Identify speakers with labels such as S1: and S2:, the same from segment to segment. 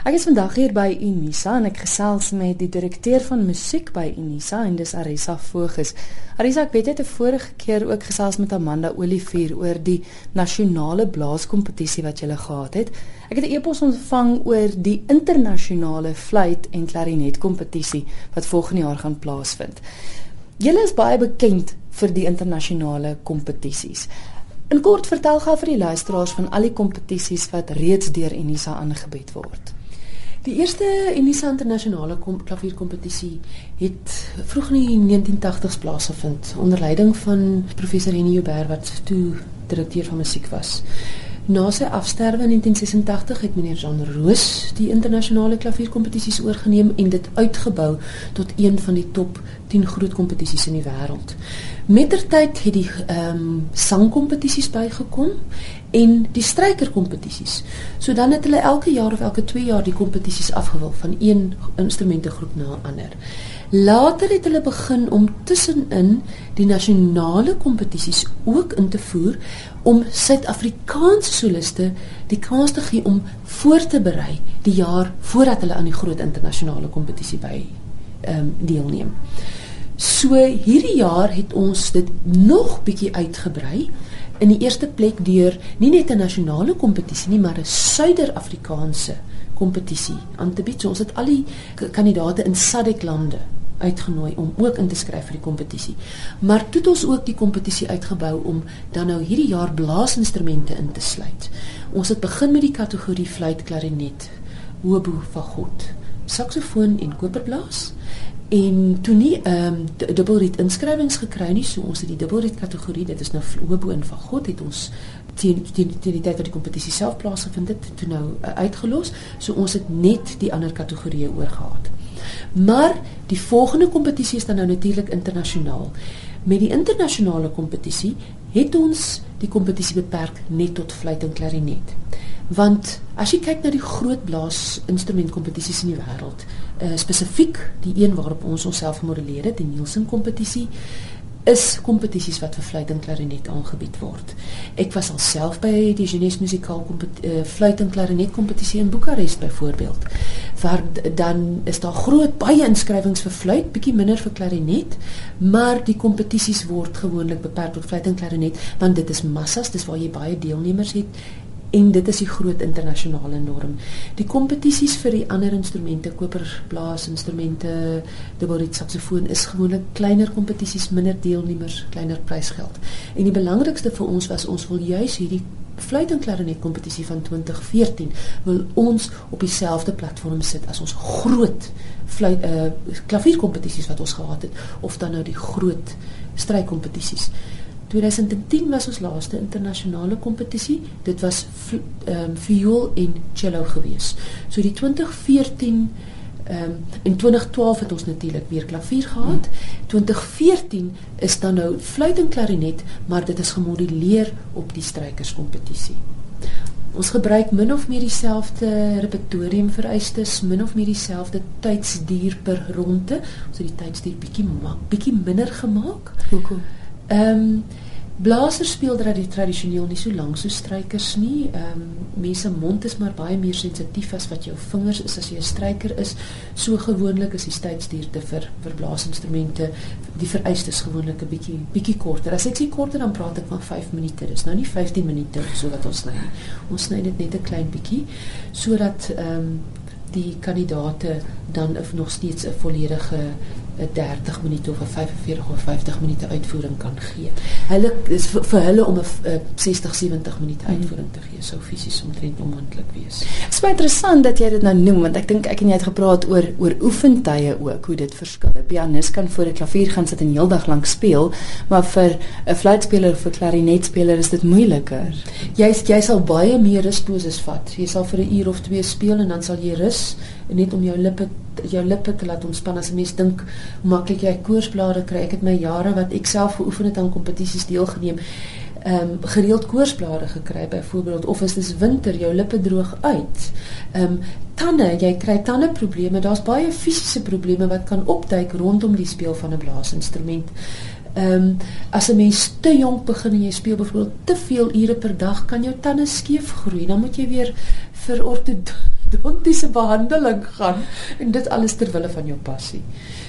S1: Ek is vandag hier by Unisa en ek gesels met die direkteur van musiek by Unisa en dis Arisa Voges. Arisa, ek weet jy het 'n vorige keer ook gesels met Amanda Olivier oor die nasionale blaaskompetisie wat jy gele gehad het. Ek het 'n e-pos ontvang oor die internasionale fluit en klarinet kompetisie wat volgende jaar gaan plaasvind. Julle is baie bekend vir die internasionale kompetisies. In kort vertel gou vir die luisteraars van al die kompetisies wat reeds deur Unisa aangebied word.
S2: Die eerste Unisa internasionale klavierkompetisie het vroeg in die 1980s plaasgevind onder leiding van professor Henny Joubert wat toe direkteur van musiek was. Na sy afsterwe in 1986 het meneer Jean Roos die internasionale klavierkompetisies oorgeneem en dit uitgebou tot een van die top 10 groot kompetisies in die wêreld. Mettertyd het die ehm um, sangkompetisies bygekom en die strykerkompetisies. So dan het hulle elke jaar of elke 2 jaar die kompetisies afgewil van een instrumentegroep na 'n ander. Later het hulle begin om tussenin die nasionale kompetisies ook in te voer om Suid-Afrikaanse soliste die kans te gee om voor te berei die jaar voordat hulle aan die groot internasionale kompetisie by ehm um, deelneem. So hierdie jaar het ons dit nog bietjie uitgebrei in die eerste plek deur nie net 'n nasionale kompetisie nie, maar 'n Suider-Afrikaanse kompetisie aan te bied. So ons het al die kandidaate in SADC lande uitgenooi om ook in te skryf vir die kompetisie. Maar toe het ons ook die kompetisie uitgebou om dan nou hierdie jaar blaasinstrumente in te sluit. Ons het begin met die kategorie fluit, klarinet, hobo, fagot, saksofoon en koperblaas en toe nie ehm um, dubbelriet inskrywings gekry nie so ons het die dubbelriet kategorie dit is nou hobo en van God het ons teen teen teen die tyd wat die kompetisie self plaasgevind het toe nou uh, uitgelos. So ons het net die ander kategorieë oorgehad. Maar die volgende kompetisie is dan nou natuurlik internasionaal. Met die internasionale kompetisie het ons die kompetisie beperk net tot fluit en klarinet want as jy kyk na die groot blaas instrumentkompetisies in die wêreld, uh, spesifiek die een waarop ons onsself modelleer het, die Nielsen kompetisie, is kompetisies wat vir fluit en klarinet aangebied word. Ek was alself by die Jeunesse Musicale uh, fluit en klarinet kompetisie in Boekarest byvoorbeeld. Waar dan is daar groot baie inskrywings vir fluit, bietjie minder vir klarinet, maar die kompetisies word gewoonlik beperk tot fluit en klarinet want dit is massas, dis waar jy baie deelnemers het en dit is die groot internasionale norm. Die kompetisies vir die ander instrumente, koper, blaas instrumente, dubbelriet, saksofoon is gewoonlik kleiner kompetisies, minder deelnemers, kleiner prysgeld. En die belangrikste vir ons was ons wil juis hierdie fluit en klarinet kompetisie van 2014 wil ons op dieselfde platform sit as ons groot fluit uh klavierkompetisies wat ons gehad het of dan nou die groot strykkompetisies. 2010 was ons laaste internasionale kompetisie. Dit was ehm um, viool en cello gewees. So die 2014 ehm um, in 2012 het ons natuurlik weer klavier gehad. Hmm. 2014 is dan nou fluit en klarinet, maar dit is gemoduleer op die strykerskompetisie. Ons gebruik min of meer dieselfde repertorium vereistes, min of meer dieselfde tydsduur per ronde. Ons het die tydsduur bietjie bietjie minder gemaak.
S1: Hoekom?
S2: Ehm um, blasers speel tradisioneel nie so lank so strykers nie. Ehm um, mense mond is maar baie meer sensitief as wat jou vingers is as jy 'n stryker is. So gewoonlik is die tydsduurte vir vir blaasinstrumente die vereistes gewoonlik 'n bietjie bietjie korter. As ek sê korter dan praat ek van 5 minute. Dis nou nie 15 minute so wat ons sny. Ons sny dit net 'n klein bietjie sodat ehm um, die kandidate dan nog steeds 'n volledige 'n 30 minute of 'n 45 of 50 minute uitvoering kan gee. Hulle is vir, vir hulle om 'n 60 70 minute uitvoering te gee sou fisies omtrent onmoontlik wees.
S1: Dit is baie interessant dat jy dit nou noem want ek dink ek en jy het gepraat oor oor oefentye ook hoe dit verskil. 'n Pianis kan voor 'n klavier gaan sit en heeldag lank speel, maar vir 'n fluitspeler of 'n klarinetspeler is dit moeiliker.
S2: Jy jy sal baie meer rusposes vat. Jy sal vir 'n uur of twee speel en dan sal jy rus net om jou lippe jou lippe te laat ontspan as 'n mens dink maklik jy koorsblare kry. Ek het my jare wat ek self geoefen het aan kompetisies deelgeneem. Ehm um, gereeld koorsblare gekry byvoorbeeld of as dit winter jou lippe droog uit. Ehm um, tande, jy kry tande probleme. Daar's baie fisiese probleme wat kan opduik rondom die speel van 'n blaasinstrument. Ehm um, as 'n mens te jonk begin en jy speel byvoorbeeld te veel ure per dag, kan jou tande skeef groei. Dan moet jy weer vir ortodont ortodontiese behandeling gaan en dit alles ter wille van jou passie.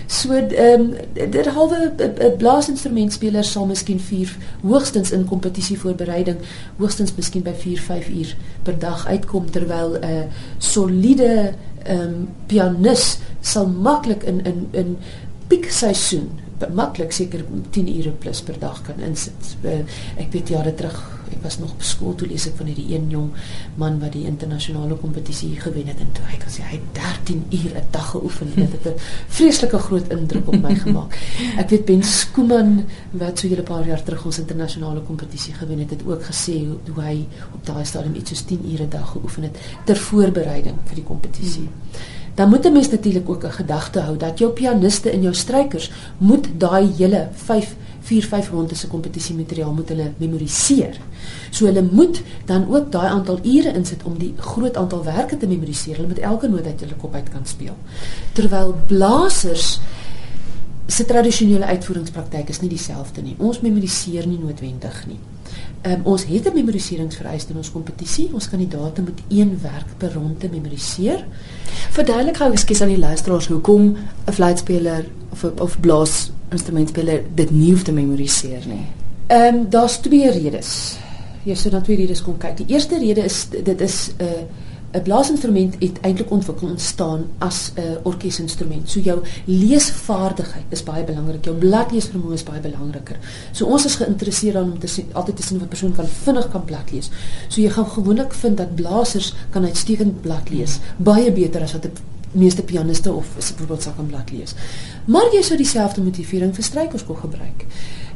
S2: So ehm um, derhalwe 'n blaasinstrumentspeler sal miskien 4 hoogstens in kompetisie voorbereiding hoogstens miskien by 4 5 uur per dag uitkom terwyl 'n uh, soliede ehm um, pianis sal maklik in in in piekseisoen maklik seker 10 ure plus per dag kan insit. Uh, ek weet jare terug ek was nog op skool toe lees ek van hierdie een jong man wat die internasionale kompetisie gewen het en toe hy kan sê hy 13 uur 'n dag geoefen. Het dit het 'n vreeslike groot indruk op my gemaak. Ek weet Ben Skooman wat so 'n paar jaar terug ons internasionale kompetisie gewen het het ook gesê hoe, hoe hy op daai stadium iets soos 10 ure 'n dag geoefen het ter voorbereiding vir die kompetisie hmm dan moet 'n mens natuurlik ook 'n gedagte hou dat jou pianiste en jou strykers moet daai hele 5 4 5 ronde se kompetisie materiaal moet hulle memoriseer. So hulle moet dan ook daai aantal ure insit om die groot aantal werke te memoriseer. Hulle moet elke noot uit hulle kop uit kan speel. Terwyl blasers se tradisionele uitvoeringspraktyk is nie dieselfde nie. Ons memoriseer nie noodwendig nie. Um, ons het 'n memoriseringsvereiste in ons kompetisie. Ons kandidaate moet een werk per ronde memoriseer.
S1: Verduidelik gou ekskuus aan die luisteraars hoekom 'n fluitspeler of of blaas instrumentspeler dit nie hoef te memoriseer nie.
S2: Ehm um, daar's twee redes. Jy sou dan twee redes kon kyk. Die eerste rede is dit is 'n uh, 'n blaasinstrument het eintlik ontwikkel ontstaan as 'n orkesinstrument. So jou leesvaardigheid is baie belangrik. Jou bladleesvermoë is baie belangriker. So ons is geïnteresseerd daarin om te sien altyd te sien of 'n persoon kan vinnig kan bladlees. So jy gaan gewoonlik vind dat blasers kan uitstekend bladlees, baie beter as wat 'n meeste pianiste of byvoorbeeld sal kan bladlees. Maar jy sou dieselfde motivering vir strykers kon gebruik.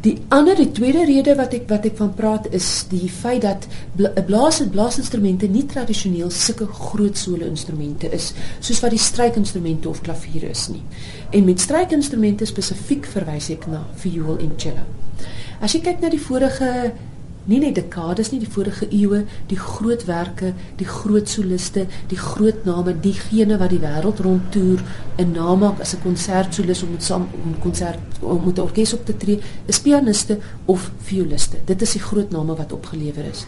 S2: Die ander die tweede rede wat ek wat ek van praat is die feit dat 'n blaas en blaasinstrumente nie tradisioneel sulke groot solo instrumente is soos wat die strykinstrumente of klavier is nie. En met strykinstrumente spesifiek verwys ek na viool en cello. As jy kyk na die vorige nie net dekades nie, die vorige eeue, die groot werke, die groot soliste, die groot name, diegene wat die wêreld rondtoer, 'n naam maak as 'n konsertsolis om met saam om konsert om met 'n orkes op te tree, is pianiste of violiste. Dit is die groot name wat opgelewer is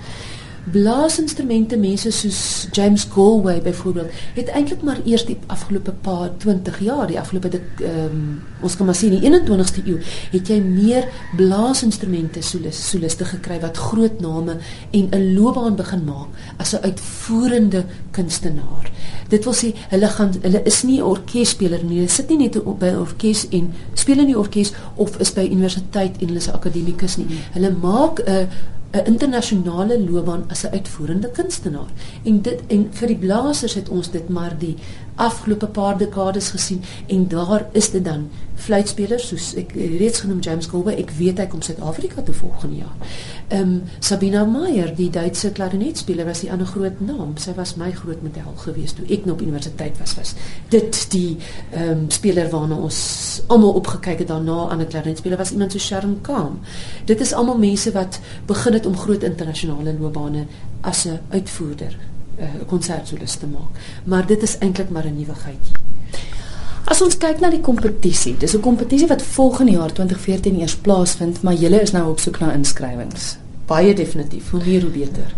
S2: blaasinstrumente mense soos James Galway byvoorbeeld het eintlik maar eers die afgelope paar 20 jaar die afgelope ehm um, ons kan maar sien in die 21ste eeu het jy meer blaasinstrumente solis soliste gekry wat groot name en 'n loopbaan begin maak as 'n uitvoerende kunstenaar. Dit wil sê hulle gaan hulle is nie 'n orkesspeler nie hulle sit nie net op by 'n orkes en speel in die orkes of is by universiteit en hulle is akademikus nie. Hulle maak 'n 'n internasionale loopbaan as 'n uitvoerende kunstenaar. En dit en vir die blasers het ons dit maar die afgelope paar dekades gesien en daar is dit dan fluitspelers soos ek reeds genoem James Goldberg ek weet hy kom Suid-Afrika toe volgende jaar. Ehm um, Sabina Meyer die Duitse klarinetspeler was die ander groot naam. Sy was my groot model gewees toe ek nog op universiteit was was. Dit die ehm um, speler waarna ons almal opgekyk het daarna aan 'n klarinetspeler was iemand so Sharon Kam. Dit is almal mense wat begin het om groot internasionale loopbane as 'n uitvoerder konsertsolis te maak. Maar dit is eintlik maar 'n nuwigheidjie.
S1: As ons kyk na die kompetisie, dis 'n kompetisie wat volgende jaar 2014 eers plaasvind, maar julle is nou op soek na inskrywings.
S2: Baie definitief, hoe meer hoe beter.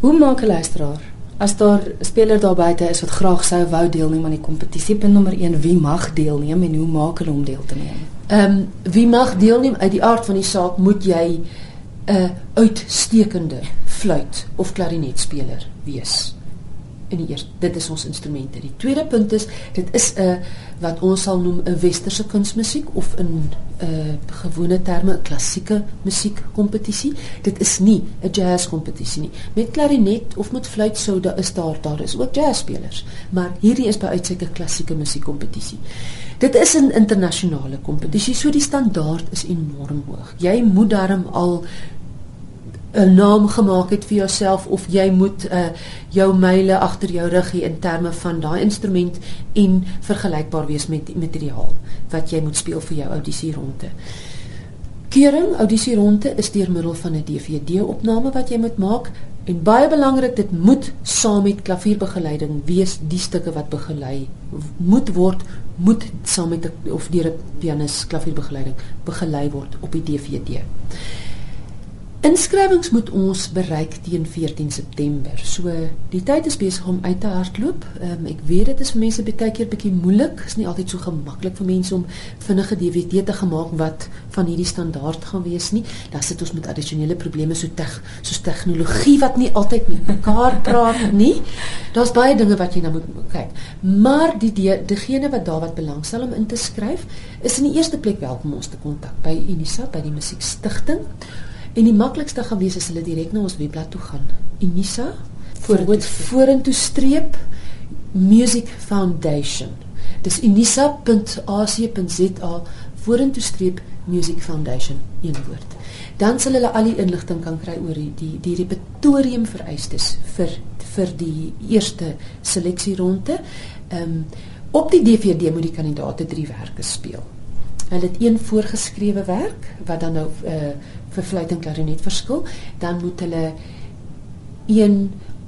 S1: Hoe maak 'n luisteraar as daar 'n speler daar buite is wat graag sou wou deelneem aan die kompetisie? Punt nommer 1, wie mag deelneem en hoe maak hulle om deel te neem?
S2: Ehm um, wie mag deelneem uit die aard van die saak moet jy 'n uitstekende fluit of klarinetspeler wees in die eerste dit is ons instrumente. Die tweede punt is dit is 'n uh, wat ons sal noem 'n westerse kunsmusiek of in 'n uh, gewone terme 'n klassieke musiekkompetisie. Dit is nie 'n jazzkompetisie nie. Met klarinet of met fluit sou daar is daar daar is ook jazzspelers, maar hierdie is by uitstek 'n klassieke musiekkompetisie. Dit is 'n internasionale kompetisie, so die standaard is enorm hoog. Jy moet daarom al 'n naam gemaak het vir jouself of jy moet uh jou myle agter jou rug hê in terme van daai instrument en vergelykbaar wees met die materiaal wat jy moet speel vir jou audisie ronde. Kering audisie ronde is deur middel van 'n DVD-opname wat jy moet maak en baie belangrik dit moet saam met klavierbegeleiding wees die stukke wat begelei moet word moet saam met of deur 'n pianis klavierbegeleiding begelei word op die DVD Inskrywings moet ons bereik teen 14 September. So die tyd is besig om uit te hardloop. Um, ek weet dit is vir mense baie keer bietjie moeilik. Dit is nie altyd so gemaklik vir mense om vinnige DVD te gemaak wat van hierdie standaard gaan wees nie. Dan sit ons met addisionele probleme so teg, soos tegnologie wat nie altyd met mekaar praat nie. Daar's baie dinge wat jy nou moet kyk. Maar die diegene wat daar wat belangstel om in te skryf, is in die eerste plek welkom ons te kontak by Unisa by die Musiekstigting. En die maklikste gaan wees as hulle direk na ons webblad toe gaan. Unisa voorwoord vorentoe streep Music Foundation. Dis unisa.ac.za vorentoe streep Music Foundation een woord. Dan sal hulle al die inligting kan kry oor die die, die repertorium vereistes vir vir die eerste seleksieronde. Ehm um, op die DVD moet die kandidaate drie werke speel. Hulle het een voorgeskrewe werk wat dan nou uh vir fluit en klarinet verskil, dan moet hulle een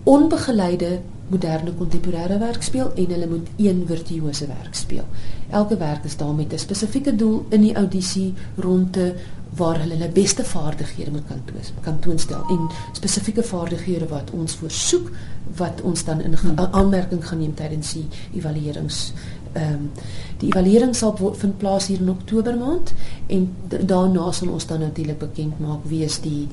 S2: onbegeleide moderne kontemporêre werk speel en hulle moet een virtuose werk speel. Elke werk is daar met 'n spesifieke doel in die audisie rondte waar hulle hulle beste vaardighede moet kan toon, kan toonstel en spesifieke vaardighede wat ons voorsoek wat ons dan in hmm. aanmerking geneem tydens die evaluerings ehm um, die evaluering sal vind plaas hier in Oktober maand en daarna sal ons dan natuurlik bekend maak wie is die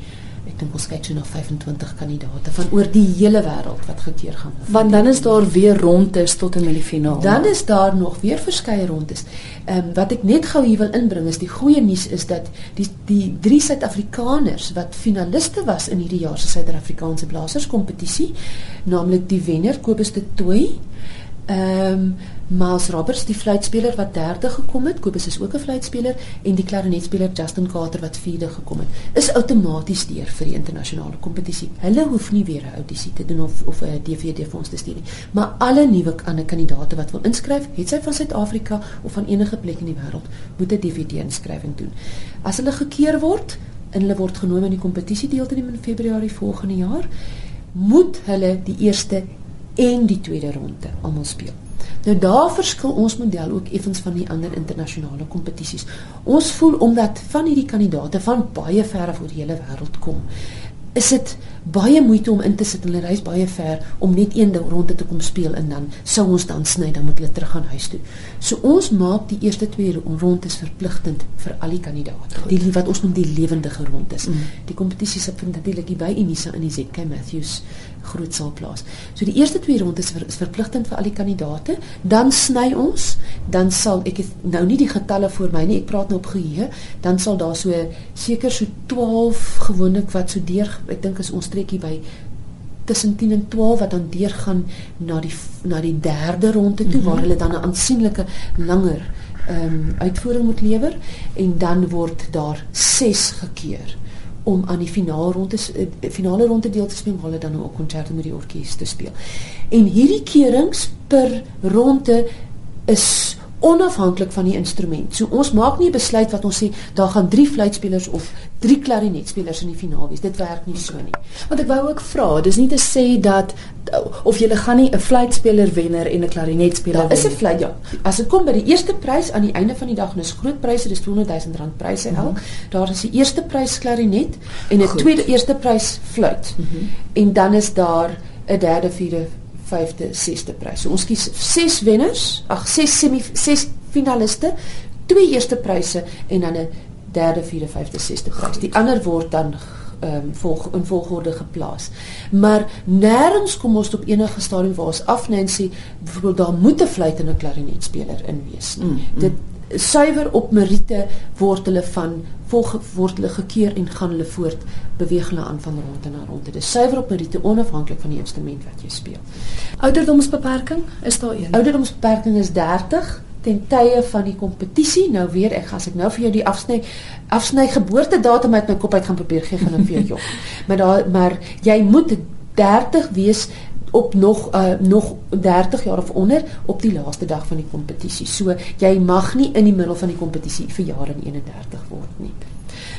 S2: ek dink ons kyk so na 25 kandidaate van oor die hele wêreld wat gekeer gaan
S1: word. Want dan is daar weer rondes tot en met die finaal.
S2: Dan is daar nog weer verskeie rondes. Ehm um, wat ek net gou hier wil inbring is die goeie nuus is dat die die drie Suid-Afrikaners wat finaliste was in hierdie jaar se Suid-Afrikaanse blaserskompetisie, naamlik die wenner Kobus de Tooi, ehm um, Miles Roberts, die fluitspeler wat derde gekom het, Kobus is ook 'n fluitspeler en die klarinetspeler Justin Carter wat vierde gekom het, is outomaties deur vir die internasionale kompetisie. Hulle hoef nie weer 'n audisie te doen of of 'n DVD vir ons te stuur nie. Maar alle nuwe kandidaate wat wil inskryf, het sy van Suid-Afrika of van enige plek in die wêreld, moet 'n DVD inskrywing doen. As hulle gekeer word en hulle word genooi in die kompetisie deel te neem in Februarie volgende jaar, moet hulle die eerste en die tweede ronde almal speel. Nou daar verskil ons model ook effens van die ander internasionale kompetisies. Ons voel omdat van hierdie kandidaate van baie ver af oor die hele wêreld kom, is dit baie moeite om in te sit en hulle reis baie ver om net een ronde te kom speel en dan sou ons dan sny dan moet hulle terug gaan huis toe. So ons maak die eerste twee rondes verpligtend vir al die kandidaate. Die wat ons noem die lewendige rondes. Mm. Die kompetisie se vind natuurlik by Unisa in die ZK Matthews groot saal plaas. So die eerste twee rondes ver, is verpligtend vir al die kandidaate, dan sny ons, dan sal ek nou nie die getalle voor my nie, ek praat nou op geheue, dan sal daar so seker so 12 gewoonlik wat so deur ek dink is ons streekie by tussen 10 en 12 wat dan deurgaan na die na die derde ronde toe mm -hmm. waar hulle dan 'n aansienlike langer ehm um, uitvoering moet lewer. En dan word daar 6 gekeer om aan die finale ronde uh, finale ronde deel te waar hulle dan ook konserte met die orkes te speel. En hierdie keurings per ronde is onafhanklik van die instrument. So ons maak nie 'n besluit wat ons sê daar gaan 3 fluitspelers of 3 klarinetspelers in die finaal wees. Dit werk nie so nie.
S1: Want ek wou ook vra, dis nie te sê dat of jy gaan nie 'n fluitspeler wenner en 'n klarinetspeler wen.
S2: Is 'n fluit ja. As dit kom by die eerste prys aan die einde van die dag en is groot pryse, dis 200 000 rand pryse elk. Mm -hmm. Daar is die eerste prys klarinet en 'n tweede eerste prys fluit. Mm -hmm. En dan is daar 'n derde, vierde vyfde, sesde prys. So ons kies ses wenners, ag ses semi ses finaliste, twee eerste pryse en dan 'n derde, vierde, vyfde, sesde prys. Die ander word dan ehm um, volg in volgorde geplaas. Maar nêrens kom ons op enige stadium waar ons afnê en sê byvoorbeeld daar moet 'n fluit en 'n klarinetspeler in wees. Mm, mm. Dit suiwer op meriete word hulle van volg word hulle gekeer en gaan hulle voort beweeg hulle aan van rond en na rond. Dit is suiwer op meriete onafhanklik van die instrument wat jy speel.
S1: Ouderdomsbeperking is daar een.
S2: Ouderdomsbeperking is 30 ten tye van die kompetisie. Nou weer ek as ek nou vir jou die afsny afsny geboortedatum uit my kop uit gaan probeer gee gaan vir jou jong. maar daar maar jy moet 30 wees op nog uh, nog 30 jaar of onder op die laaste dag van die kompetisie. So jy mag nie in die middel van die kompetisie vir jare 31 word nie.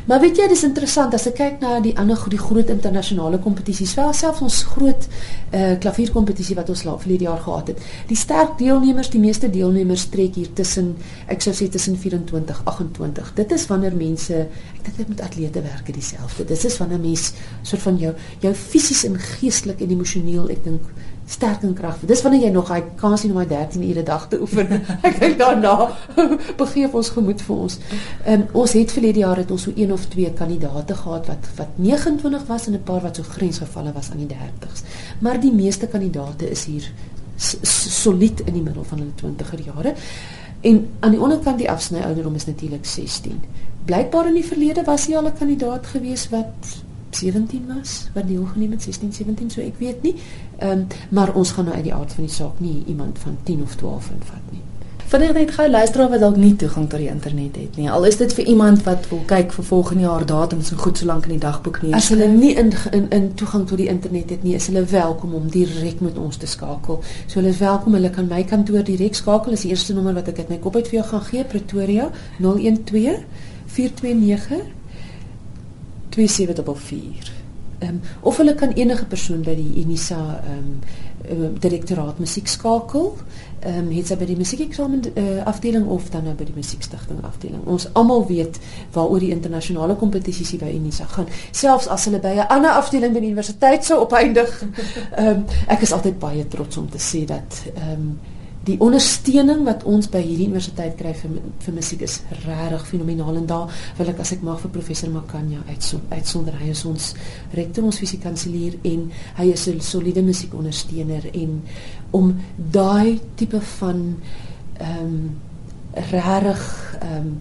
S2: Maar weet jy, dis interessant as ek kyk na die ander die groot internasionale kompetisies, wel selfs ons groot uh klavierkompetisie wat ons laat verlede jaar gehad het. Die sterk deelnemers, die meeste deelnemers trek hier tussen ek sou sê tussen 24 28. Dit is wanneer mense ek dink dit met atlete werk dieselfde. Dit is wanneer mens soort van jou jou fisies en geestelik en emosioneel ek dink sterk en kragtig. Dis wanneer jy nog hy kans sien om my 13 ure dag te oefen. ek kyk daarna begeef ons gemoed vir ons. Ehm um, ons het verlede jaar het ons so een of twee kandidate gehad wat wat 29 was en 'n paar wat so grensgevalle was aan die 30s. Maar die meeste kandidate is hier solied in die middel van hulle 20er jare. En aan die onderkant die afsny ouderdom is natuurlik 16. Blykbaar in die verlede was hy al 'n kandidaat gewees wat 17 was wat deelgeneem het 16 17 so ek weet nie. Ehm um, maar ons gaan nou uit die aard van die saak nie iemand van 10 of 12 invat nie.
S1: Vinnig net gou luisteraar wat dalk nie toegang tot die internet het nie. Al is dit vir iemand wat wil kyk vir volgende jaar datums en goed so lank in die dagboek nie.
S2: As hulle nie in in in toegang tot die internet het nie, is hulle welkom om direk met ons te skakel. So hulle is welkom, hulle kan my kantoor direk skakel. Dis die eerste nommer wat ek uit my kop uit vir jou gaan gee, Pretoria 012 429 2744. Ehm um, of hulle kan enige persoon by die Unisa ehm um, direktoraat musiek skakel. Ehm um, het sy by die musiekeksamen uh, afdeling of dan nou by die musiekstigting afdeling. Ons almal weet waaroor die internasionale kompetisies by Unisa gaan. Selfs as hulle by 'n ander afdeling by die universiteit sou opeindig. Ehm um, ek is altyd baie trots om te sê dat ehm um, die ondersteuning wat ons by hierdie universiteit kry vir vir musiek is regtig fenomenaal en daar wil ek as ek mag vir professor Makanya uitsonder hy is ons rektor ons fisiekanselier en hy is 'n soliede musiekondersteuner en om daai tipe van ehm um, regtig ehm um,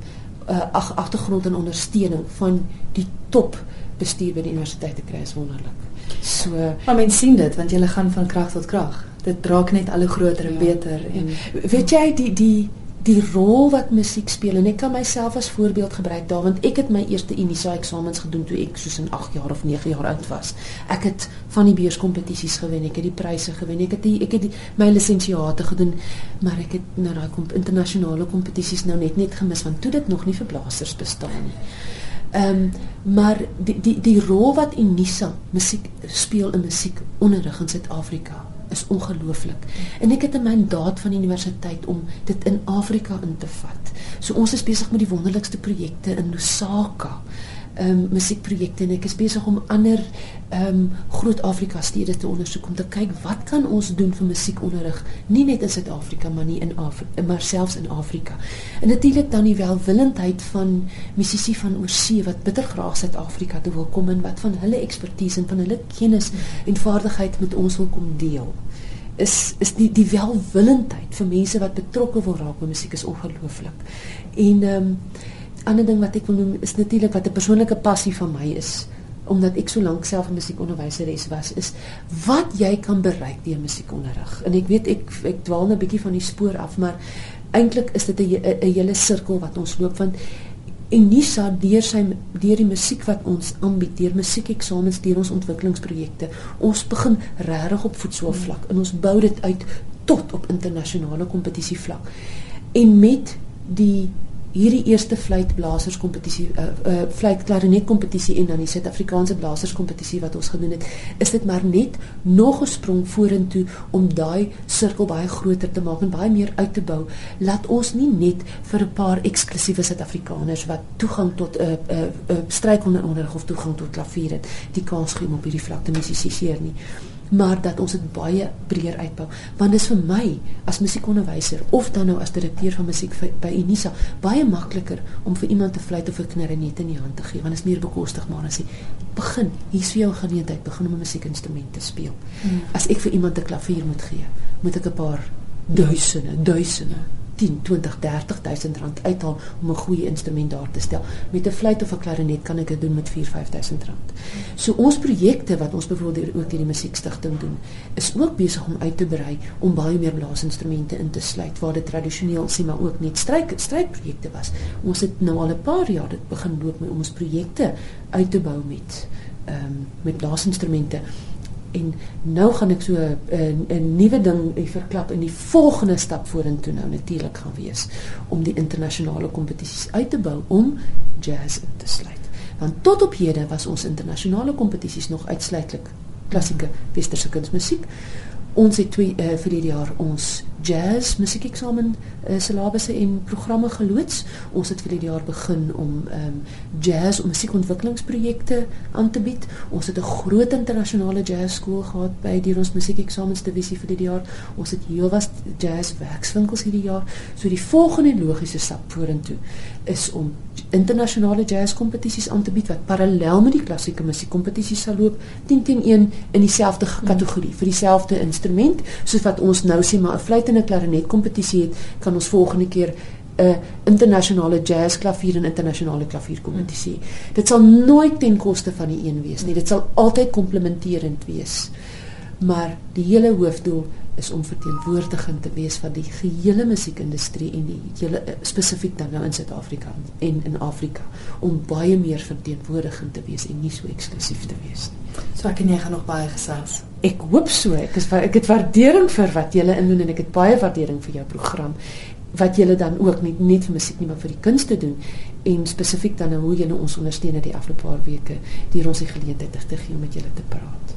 S2: uh, agtergrond en ondersteuning van die top bestuur by die universiteit te kry is wonderlik.
S1: So, maar mens sien dit want jy gaan van krag tot krag dit raak net al hoe groter en ja, beter en
S2: ja. weet jy die die die rol wat musiek speel en ek kan myself as voorbeeld gebruik daar want ek het my eerste Unisa eksamens gedoen toe ek soos in 8 jaar of 9 jaar oud was. Ek het van die beurskompetisies gewen, ek het die pryse gewen, ek het die, ek het die, my lisensiate gedoen, maar ek het nou daai kom, internasionale kompetisies nou net net gemis want toe dit nog nie vir blassers bestaan nie. Ehm um, maar die die die rol wat Unisa musiek speel in musiek onderrig in Suid-Afrika is ongelooflik. En ek het 'n mandaat van die universiteit om dit in Afrika in te vat. So ons is besig met die wonderlikste projekte in Lusaka. Um, musiekprojekte en ek is besig om ander um, groot Afrika stede te ondersoek om te kyk wat kan ons doen vir musiekonderrig nie net in Suid-Afrika maar nie in Afrika maar selfs in Afrika. En natuurlik dan die welwillendheid van musisi van oorsee wat bitter graag Suid-Afrika toe wil kom en wat van hulle ekspertise en van hulle kennis en vaardigheid met ons wil kom deel is is die die welwillendheid vir mense wat betrokke wil raak by musiek is ongelooflik. En ehm um, ander ding wat ek wil noem is natuurlik wat 'n persoonlike passie van my is omdat ek so lank self 'n musiekonderwyseres was is wat jy kan bereik deur musiekonderrig. En ek weet ek ek dwaal 'n bietjie van die spoor af, maar eintlik is dit 'n hele sirkel wat ons loop van Unisa deur sy deur die musiek wat ons aanbied, deur musiekeksamens, deur ons ontwikkelingsprojekte. Ons begin regtig op voetsoervlak en ons bou dit uit tot op internasionale kompetisie vlak. En met die hierdie eerste fluitblasers kompetisie uh, uh fluit klarinet kompetisie en dan die Suid-Afrikaanse blasers kompetisie wat ons gedoen het, is dit maar net nog 'n sprong vorentoe om daai sirkel baie groter te maak en baie meer uit te bou. Laat ons nie net vir 'n paar eksklusiewe Suid-Afrikaners wat toegang tot 'n uh, 'n uh, uh, strykonderrig of toegang tot klavier het, die kans gee om op hierdie vlak te musiseer nie maar dat ons dit baie breër uitbou want dit is vir my as musiekonderwyser of dan nou as direkteur van musiek by Unisa baie makliker om vir iemand te fluit of 'n knarinet in die hand te gee want dit is meer bekostigbaar as jy begin hier's vir jou geleentheid begin om 'n musiekinstrument te speel hmm. as ek vir iemand 'n klavier moet gee moet ek 'n paar duisende duisende 10, 20, 30000 rand uithaal om 'n goeie instrument daar te stel. Met 'n fluit of 'n klarinet kan ek dit doen met 4, 5000 rand. So ons projekte wat ons byvoorbeeld ook hierdie musiekstigting doen, is ook besig om uit te brei om baie meer blaasinstrumente in te sluit waar dit tradisioneel sien maar ook net stryk strykprojekte was. Ons het nou al 'n paar jaar dit begin loop met ons projekte uit te bou met ehm um, met blaasinstrumente en nou gaan ek so 'n 'n nuwe ding verklap in die volgende stap vorentoe nou natuurlik gaan wees om die internasionale kompetisies uit te bou om jazz in te sluit. Want tot op hede was ons internasionale kompetisies nog uitsluitlik klassieke westerse kunsmusiek. Ons het twee uh, vir die jaar ons jazz musiekeksamen uh, syllabusse en programme geloods. Ons het vir die jaar begin om um, jazz om musiekontwikkelingsprojekte aan te bied. Ons het 'n groot internasionale jazz skool gehad by die ons musiekeksamens divisie vir die jaar. Ons het heelwas jazz werkswinkels hierdie jaar. So die volgende logiese stap vorentoe is om internasionale jazz kompetisies aan te bied wat parallel met die klassieke musiekkompetisies sal loop 10 teen 1 in dieselfde kategorie vir dieselfde instrument soos wat ons nou sê maar 'n fluit en 'n klarinet kompetisie het kan ons volgende keer 'n internasionale jazz klavier en internasionale klavier kompetisie. Hmm. Dit sal nooit ten koste van die een wees nie. Dit sal altyd komplementerend wees. Maar die hele hoofdoel is om verteenwoordigend te wees van die gehele musiekindustrie en die hele eh, spesifiek dan nou in Suid-Afrika en in Afrika om baie meer verteenwoordigend te wees en nie so eksklusief te wees nie.
S1: So ek en jy gaan nog baie gesels.
S2: Ek hoop so. Ek is ek het waardering vir wat julle indoen en ek het baie waardering vir jou program wat julle dan ook nie net vir musiek nie maar vir die kunste doen en spesifiek dan nou hoe julle ons ondersteun in die afgelope paar weke deur ons die geleentheid te gee om met julle te praat.